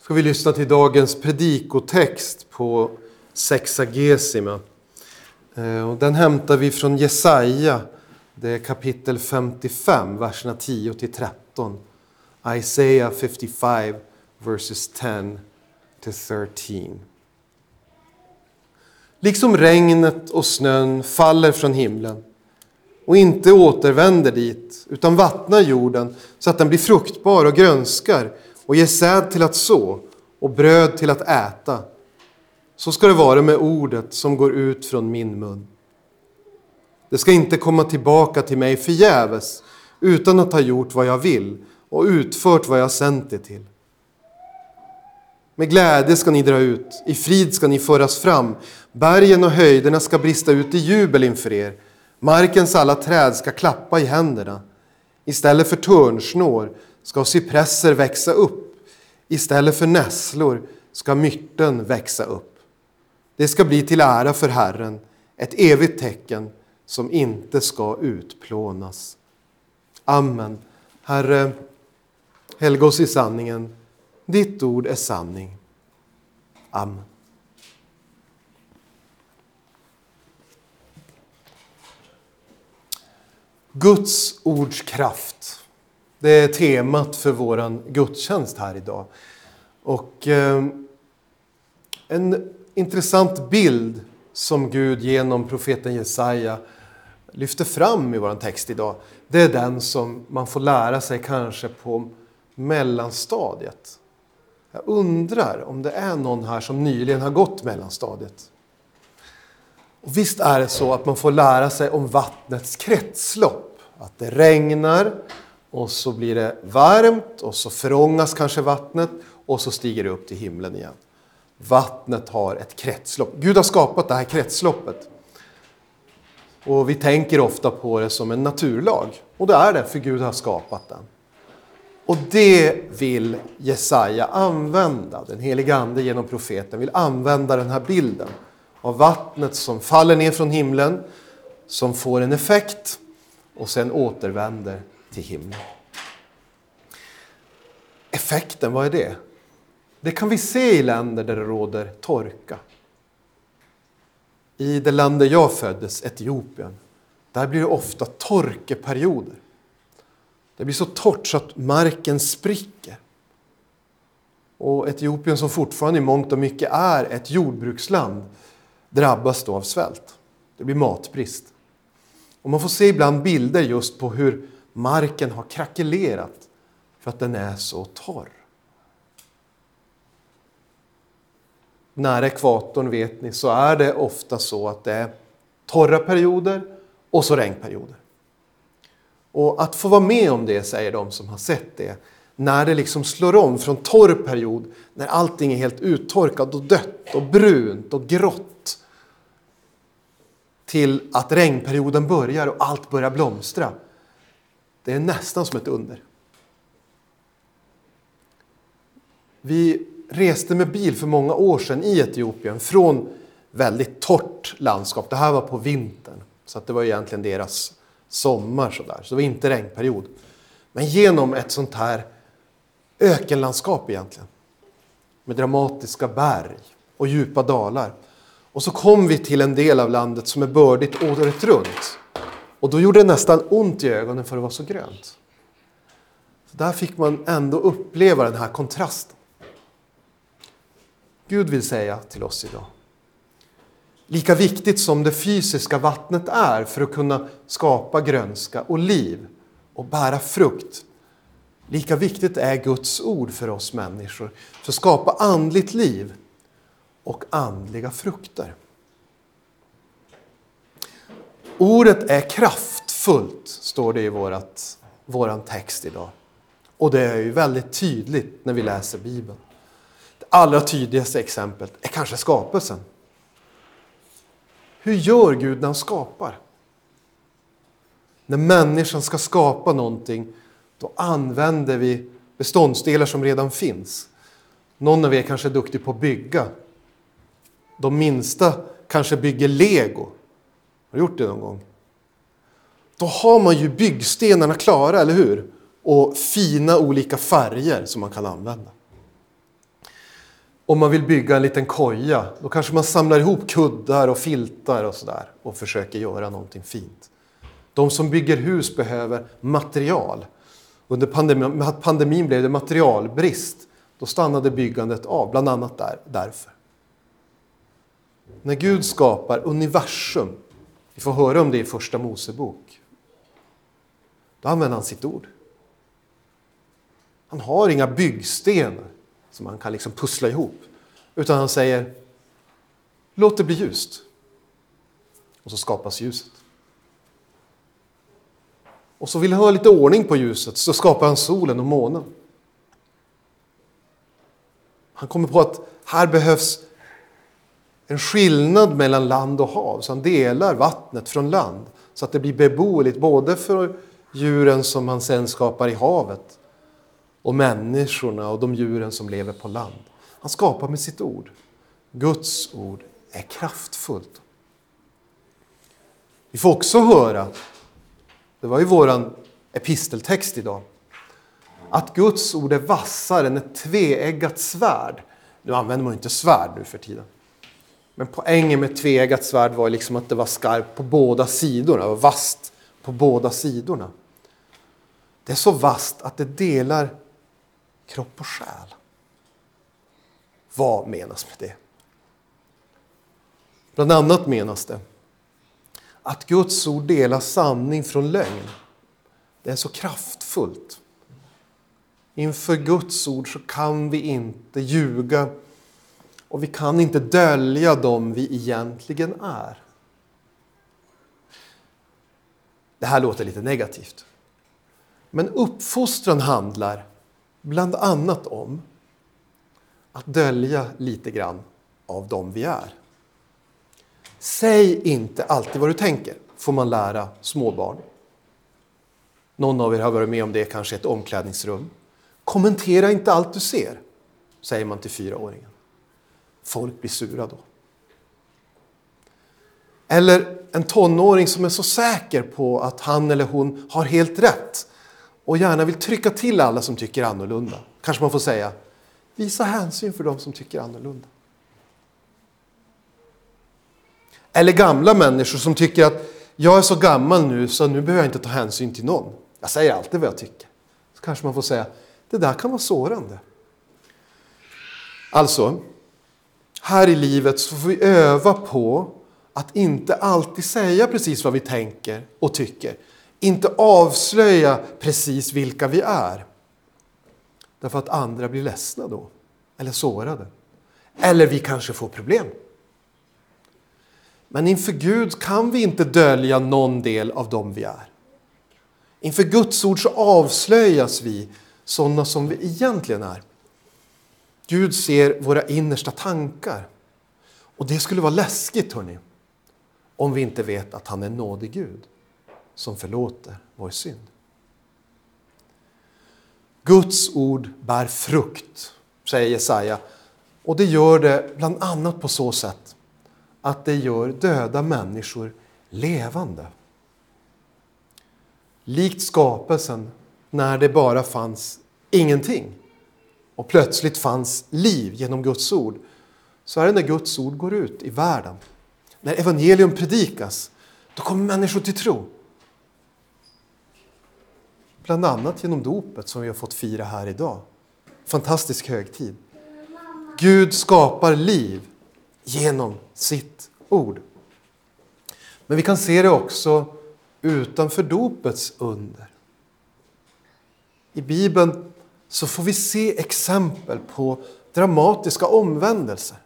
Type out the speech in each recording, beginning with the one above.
ska vi lyssna till dagens predikotext på Sexagesima. Eh, den hämtar vi från Jesaja, det är kapitel 55, verserna 10 till 13. Isaiah 55, verses 10 till 13. Liksom regnet och snön faller från himlen och inte återvänder dit, utan vattnar jorden så att den blir fruktbar och grönskar och ge säd till att så och bröd till att äta. Så ska det vara med ordet som går ut från min mun. Det ska inte komma tillbaka till mig förgäves utan att ha gjort vad jag vill och utfört vad jag sänt det till. Med glädje ska ni dra ut, i frid ska ni föras fram. Bergen och höjderna ska brista ut i jubel inför er. Markens alla träd ska klappa i händerna. Istället för törnsnår ska cypresser växa upp. Istället för nässlor ska myrten växa upp. Det ska bli till ära för Herren, ett evigt tecken som inte ska utplånas. Amen. Herre, helga oss i sanningen. Ditt ord är sanning. Amen. Guds ords kraft. Det är temat för vår gudstjänst här idag. Och eh, en intressant bild som Gud genom profeten Jesaja lyfter fram i vår text idag, det är den som man får lära sig kanske på mellanstadiet. Jag undrar om det är någon här som nyligen har gått mellanstadiet. Och visst är det så att man får lära sig om vattnets kretslopp. Att det regnar och så blir det varmt och så förångas kanske vattnet och så stiger det upp till himlen igen. Vattnet har ett kretslopp. Gud har skapat det här kretsloppet. Och vi tänker ofta på det som en naturlag. Och det är det, för Gud har skapat den. Och det vill Jesaja använda. Den heliga Ande genom profeten vill använda den här bilden av vattnet som faller ner från himlen, som får en effekt och sen återvänder till himlen. Effekten, vad är det? Det kan vi se i länder där det råder torka. I det land där jag föddes, Etiopien, där blir det ofta torkeperioder. Det blir så torrt så att marken spricker. Och Etiopien som fortfarande i mångt och mycket är ett jordbruksland drabbas då av svält. Det blir matbrist. Och man får se ibland bilder just på hur marken har krackelerat för att den är så torr. Nära ekvatorn vet ni så är det ofta så att det är torra perioder och så regnperioder. Och att få vara med om det, säger de som har sett det, när det liksom slår om från torr period, när allting är helt uttorkat och dött och brunt och grått, till att regnperioden börjar och allt börjar blomstra. Det är nästan som ett under. Vi reste med bil för många år sedan i Etiopien från väldigt torrt landskap. Det här var på vintern, så att det var egentligen deras sommar. Så, där. så det var inte regnperiod. Men genom ett sånt här ökenlandskap egentligen. Med dramatiska berg och djupa dalar. Och så kom vi till en del av landet som är bördigt året runt. Och då gjorde det nästan ont i ögonen för det var så grönt. Så där fick man ändå uppleva den här kontrasten. Gud vill säga till oss idag. Lika viktigt som det fysiska vattnet är för att kunna skapa grönska och liv och bära frukt. Lika viktigt är Guds ord för oss människor för att skapa andligt liv och andliga frukter. Ordet är kraftfullt, står det i vårat, våran text idag. Och det är ju väldigt tydligt när vi läser Bibeln. Det allra tydligaste exemplet är kanske skapelsen. Hur gör Gud när han skapar? När människan ska skapa någonting, då använder vi beståndsdelar som redan finns. Någon av er kanske är duktig på att bygga. De minsta kanske bygger lego. Har du gjort det någon gång? Då har man ju byggstenarna klara, eller hur? Och fina olika färger som man kan använda. om man vill bygga en liten koja, då kanske man samlar ihop kuddar och filtar och sådär och försöker göra någonting fint. De som bygger hus behöver material. Under pandemin, pandemin blev det materialbrist. Då stannade byggandet av, bland annat där, därför. När Gud skapar universum, vi får höra om det i Första Mosebok, då använder han sitt ord. Han har inga byggstenar som han kan liksom pussla ihop. Utan han säger låt det bli ljust. Och så skapas ljuset. Och så vill han ha lite ordning på ljuset så skapar han solen och månen. Han kommer på att här behövs en skillnad mellan land och hav. Så han delar vattnet från land så att det blir beboeligt både för djuren som han sen skapar i havet och människorna och de djuren som lever på land. Han skapar med sitt ord. Guds ord är kraftfullt. Vi får också höra, det var ju vår episteltext idag, att Guds ord är vassare än ett tveeggat svärd. Nu använder man ju inte svärd nu för tiden. Men poängen med tveeggat svärd var liksom att det var skarpt på båda sidorna, det var vasst på båda sidorna. Det är så vasst att det delar kropp och själ. Vad menas med det? Bland annat menas det att Guds ord delar sanning från lögn. Det är så kraftfullt. Inför Guds ord så kan vi inte ljuga och vi kan inte dölja dem vi egentligen är. Det här låter lite negativt. Men uppfostran handlar bland annat om att dölja lite grann av dem vi är. Säg inte alltid vad du tänker, får man lära småbarn. Någon av er har varit med om det kanske i ett omklädningsrum. Kommentera inte allt du ser, säger man till fyraåringen. Folk blir sura då. Eller en tonåring som är så säker på att han eller hon har helt rätt och gärna vill trycka till alla som tycker annorlunda. Kanske man får säga, visa hänsyn för de som tycker annorlunda. Eller gamla människor som tycker att jag är så gammal nu så nu behöver jag inte ta hänsyn till någon. Jag säger alltid vad jag tycker. Så kanske man får säga, det där kan vara sårande. Alltså, här i livet så får vi öva på att inte alltid säga precis vad vi tänker och tycker. Inte avslöja precis vilka vi är. Därför att andra blir ledsna då, eller sårade. Eller vi kanske får problem. Men inför Gud kan vi inte dölja någon del av dem vi är. Inför Guds ord så avslöjas vi sådana som vi egentligen är. Gud ser våra innersta tankar. Och det skulle vara läskigt, hörni, om vi inte vet att han är nådig Gud som förlåter vår synd. Guds ord bär frukt, säger Jesaja. Och det gör det bland annat på så sätt att det gör döda människor levande. Likt skapelsen när det bara fanns ingenting och plötsligt fanns liv genom Guds ord så är det när Guds ord går ut i världen. När evangelium predikas, då kommer människor till tro. Bland annat genom dopet som vi har fått fira här idag. Fantastisk högtid. Gud skapar liv genom sitt ord. Men vi kan se det också utanför dopets under. I Bibeln så får vi se exempel på dramatiska omvändelser.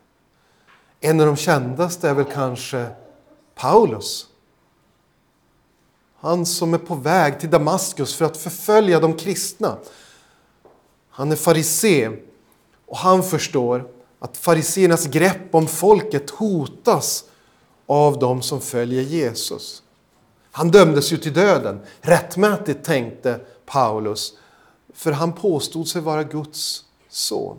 En av de kändaste är väl kanske Paulus han som är på väg till Damaskus för att förfölja de kristna. Han är farisé och han förstår att fariséernas grepp om folket hotas av de som följer Jesus. Han dömdes ju till döden, rättmätigt tänkte Paulus, för han påstod sig vara Guds son.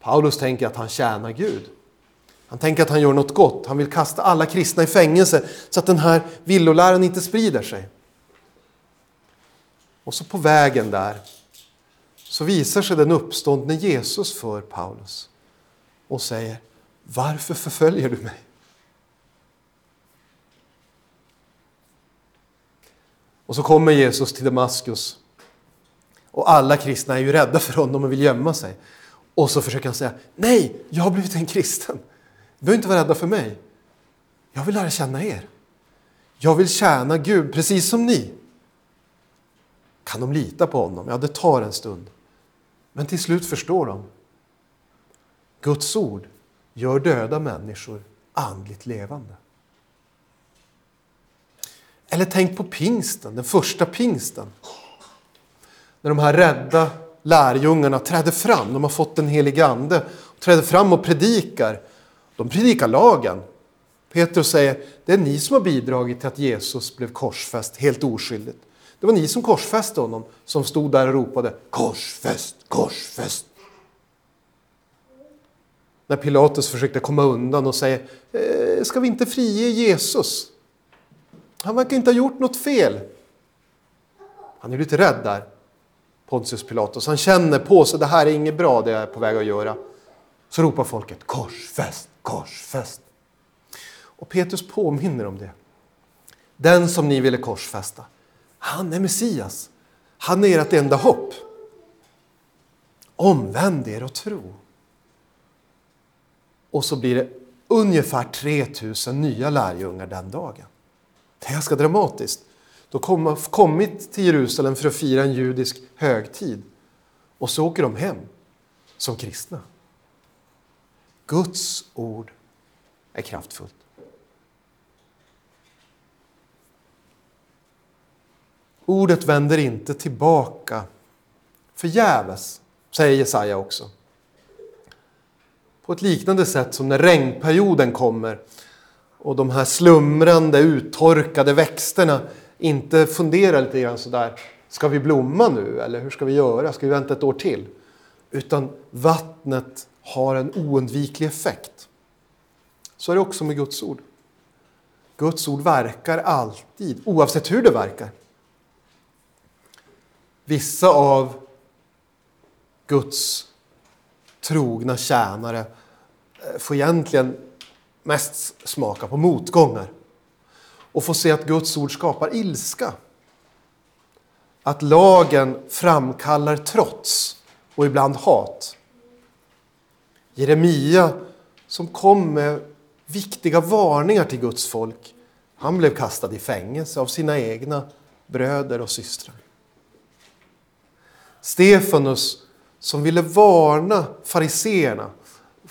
Paulus tänker att han tjänar Gud. Han tänker att han gör något gott. Han vill kasta alla kristna i fängelse så att den här villoläran inte sprider sig. Och så på vägen där så visar sig den uppståndne Jesus för Paulus och säger Varför förföljer du mig? Och så kommer Jesus till Damaskus och alla kristna är ju rädda för honom och vill gömma sig. Och så försöker han säga, nej, jag har blivit en kristen. Du behöver inte vara rädda för mig. Jag vill lära känna er. Jag vill tjäna Gud precis som ni. Kan de lita på honom? Ja, det tar en stund. Men till slut förstår de. Guds ord gör döda människor andligt levande. Eller tänk på pingsten, den första pingsten. När de här rädda lärjungarna trädde fram, de har fått den helige Ande, och trädde fram och predikar. De predikar lagen. Petrus säger, det är ni som har bidragit till att Jesus blev korsfäst helt oskyldigt. Det var ni som korsfäste honom, som stod där och ropade korsfäst, korsfäst. När Pilatus försökte komma undan och säga, eh, ska vi inte frige Jesus? Han verkar inte ha gjort något fel. Han är lite rädd där, Pontius Pilatus. Han känner på sig, det här är inget bra det jag är på väg att göra. Så ropar folket, korsfäst, korsfäst. Och Petrus påminner om det. Den som ni ville korsfästa, han är Messias. Han är ert enda hopp. Omvänd er och tro. Och så blir det ungefär 3000 nya lärjungar den dagen. Det är ganska dramatiskt. De har kommit till Jerusalem för att fira en judisk högtid. Och så åker de hem som kristna. Guds ord är kraftfullt. Ordet vänder inte tillbaka förgäves, säger Jesaja också. På ett liknande sätt som när regnperioden kommer och de här slumrande, uttorkade växterna inte funderar lite grann sådär, ska vi blomma nu eller hur ska vi göra, ska vi vänta ett år till? Utan vattnet har en oundviklig effekt. Så är det också med Guds ord. Guds ord verkar alltid, oavsett hur det verkar. Vissa av Guds trogna tjänare eh, får egentligen mest smaka på motgångar och få se att Guds ord skapar ilska. Att lagen framkallar trots och ibland hat. Jeremia som kom med viktiga varningar till Guds folk, han blev kastad i fängelse av sina egna bröder och systrar. Stefanus som ville varna fariseerna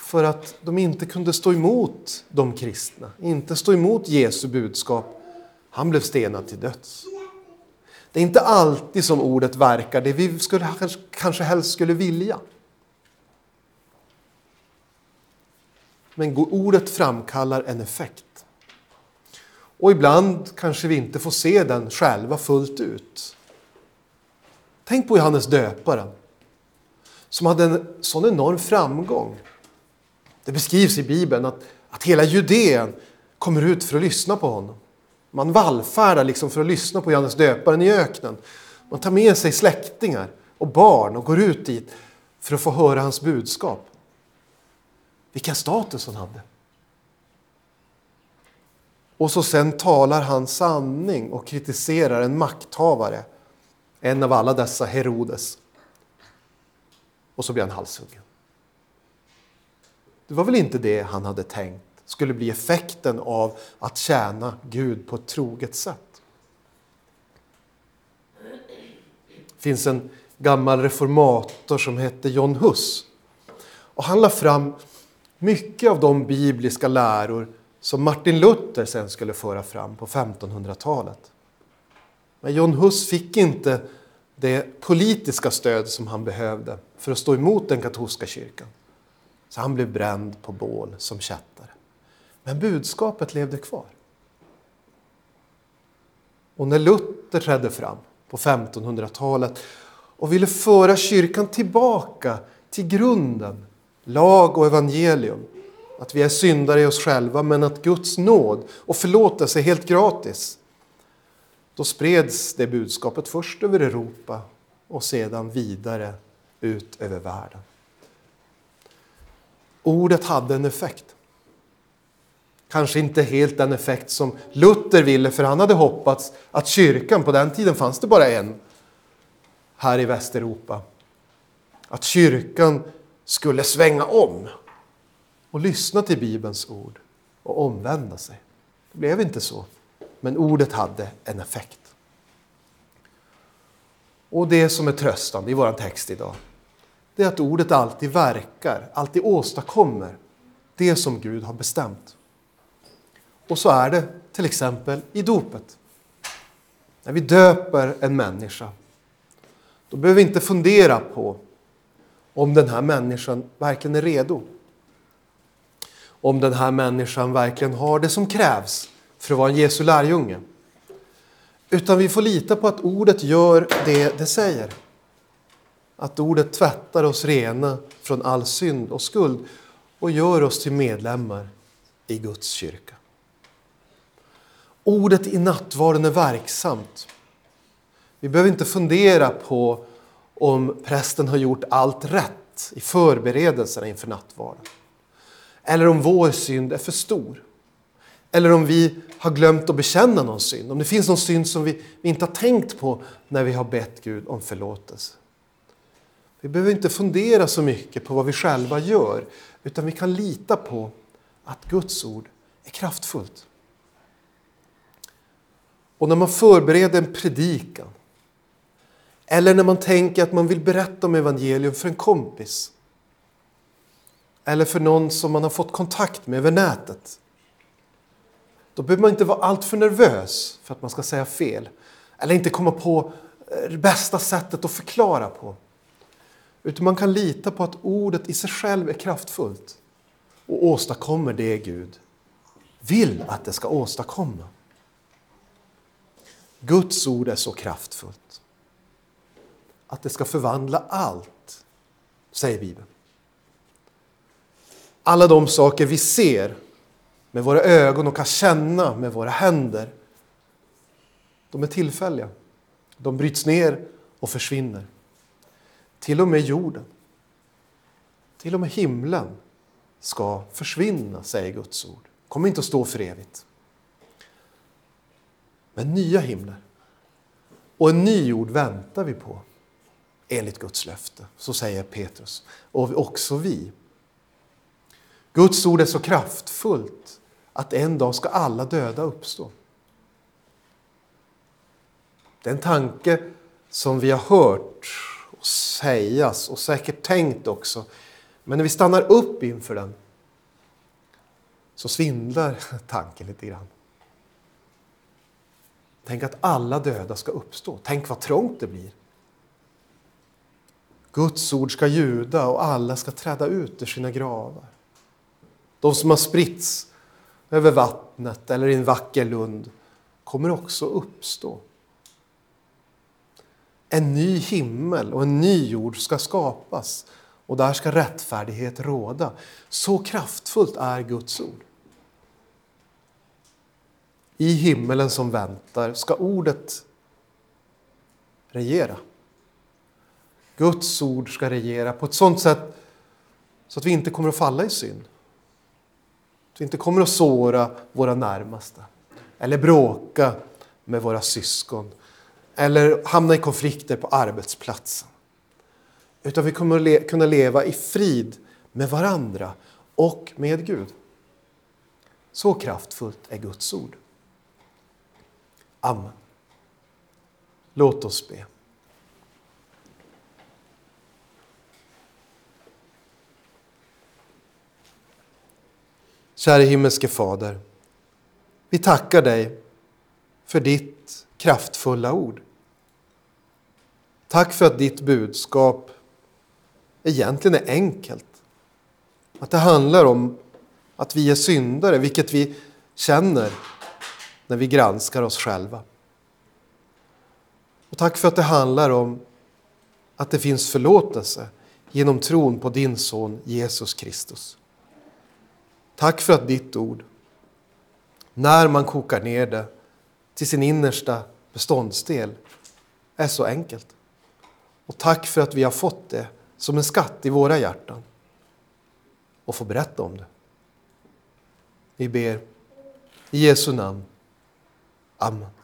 för att de inte kunde stå emot de kristna, inte stå emot Jesu budskap. Han blev stenad till döds. Det är inte alltid som ordet verkar det vi skulle, kanske helst skulle vilja. Men ordet framkallar en effekt. Och ibland kanske vi inte får se den själva fullt ut. Tänk på Johannes döparen som hade en sån enorm framgång. Det beskrivs i Bibeln att, att hela Judeen kommer ut för att lyssna på honom. Man vallfärdar liksom för att lyssna på Johannes döparen i öknen. Man tar med sig släktingar och barn och går ut dit för att få höra hans budskap. Vilken status han hade. Och så sen talar han sanning och kritiserar en makthavare. En av alla dessa Herodes. Och så blir han halshuggen. Det var väl inte det han hade tänkt skulle bli effekten av att tjäna Gud på ett troget sätt. Det finns en gammal reformator som hette John Hus. Och han la fram mycket av de bibliska läror som Martin Luther sen skulle föra fram på 1500-talet. Men John Hus fick inte det politiska stöd som han behövde för att stå emot den katolska kyrkan. Så han blev bränd på bål som kättare. Men budskapet levde kvar. Och när Luther trädde fram på 1500-talet och ville föra kyrkan tillbaka till grunden, lag och evangelium, att vi är syndare i oss själva men att Guds nåd och förlåtelse är helt gratis. Då spreds det budskapet först över Europa och sedan vidare ut över världen. Ordet hade en effekt. Kanske inte helt den effekt som Luther ville, för han hade hoppats att kyrkan, på den tiden fanns det bara en här i Västeuropa, att kyrkan skulle svänga om och lyssna till Bibelns ord och omvända sig. Det blev inte så, men ordet hade en effekt. Och det som är tröstande i vår text idag, det är att ordet alltid verkar, alltid åstadkommer det som Gud har bestämt. Och så är det till exempel i dopet. När vi döper en människa, då behöver vi inte fundera på om den här människan verkligen är redo. Om den här människan verkligen har det som krävs för att vara en Jesu lärjunge. Utan vi får lita på att ordet gör det det säger. Att ordet tvättar oss rena från all synd och skuld och gör oss till medlemmar i Guds kyrka. Ordet i nattvarden är verksamt. Vi behöver inte fundera på om prästen har gjort allt rätt i förberedelserna inför nattvarden. Eller om vår synd är för stor. Eller om vi har glömt att bekänna någon synd. Om det finns någon synd som vi, inte har tänkt på när vi har bett Gud om förlåtelse. Vi behöver inte fundera så mycket på vad vi själva gör, utan vi kan lita på att Guds ord är kraftfullt. Och när man förbereder en predikan, eller när man tänker att man vill berätta om evangelium för en kompis, eller för någon som man har fått kontakt med över nätet, då behöver man inte vara alltför nervös för att man ska säga fel. Eller inte komma på eh, det bästa sättet att förklara på. Utan man kan lita på att ordet i sig själv är kraftfullt och åstadkommer det Gud vill att det ska åstadkomma. Guds ord är så kraftfullt att det ska förvandla allt, säger Bibeln. Alla de saker vi ser med våra ögon och kan känna med våra händer, de är tillfälliga. De bryts ner och försvinner. Till och med jorden, till och med himlen ska försvinna, säger Guds ord. kommer inte att stå för evigt. Men nya himlar och en ny jord väntar vi på enligt Guds löfte. Så säger Petrus och också vi. Guds ord är så kraftfullt att en dag ska alla döda uppstå. Det är en tanke som vi har hört sägas och säkert tänkt också. Men när vi stannar upp inför den så svindlar tanken lite grann. Tänk att alla döda ska uppstå. Tänk vad trångt det blir. Guds ord ska ljuda och alla ska träda ut ur sina gravar. De som har spritts över vattnet eller i en vacker lund kommer också uppstå. En ny himmel och en ny jord ska skapas och där ska rättfärdighet råda. Så kraftfullt är Guds ord. I himmelen som väntar ska ordet regera. Guds ord ska regera på ett sådant sätt så att vi inte kommer att falla i synd. Att vi inte kommer att såra våra närmaste eller bråka med våra syskon eller hamna i konflikter på arbetsplatsen. Utan vi kommer att kunna leva i frid med varandra och med Gud. Så kraftfullt är Guds ord. Amen. Låt oss be. Käre himmelske Fader, vi tackar dig för ditt kraftfulla ord. Tack för att ditt budskap egentligen är enkelt. Att det handlar om att vi är syndare, vilket vi känner när vi granskar oss själva. Och tack för att det handlar om att det finns förlåtelse genom tron på din son Jesus Kristus. Tack för att ditt ord, när man kokar ner det till sin innersta beståndsdel, är så enkelt. Och tack för att vi har fått det som en skatt i våra hjärtan och få berätta om det. Vi ber i Jesu namn. Amen.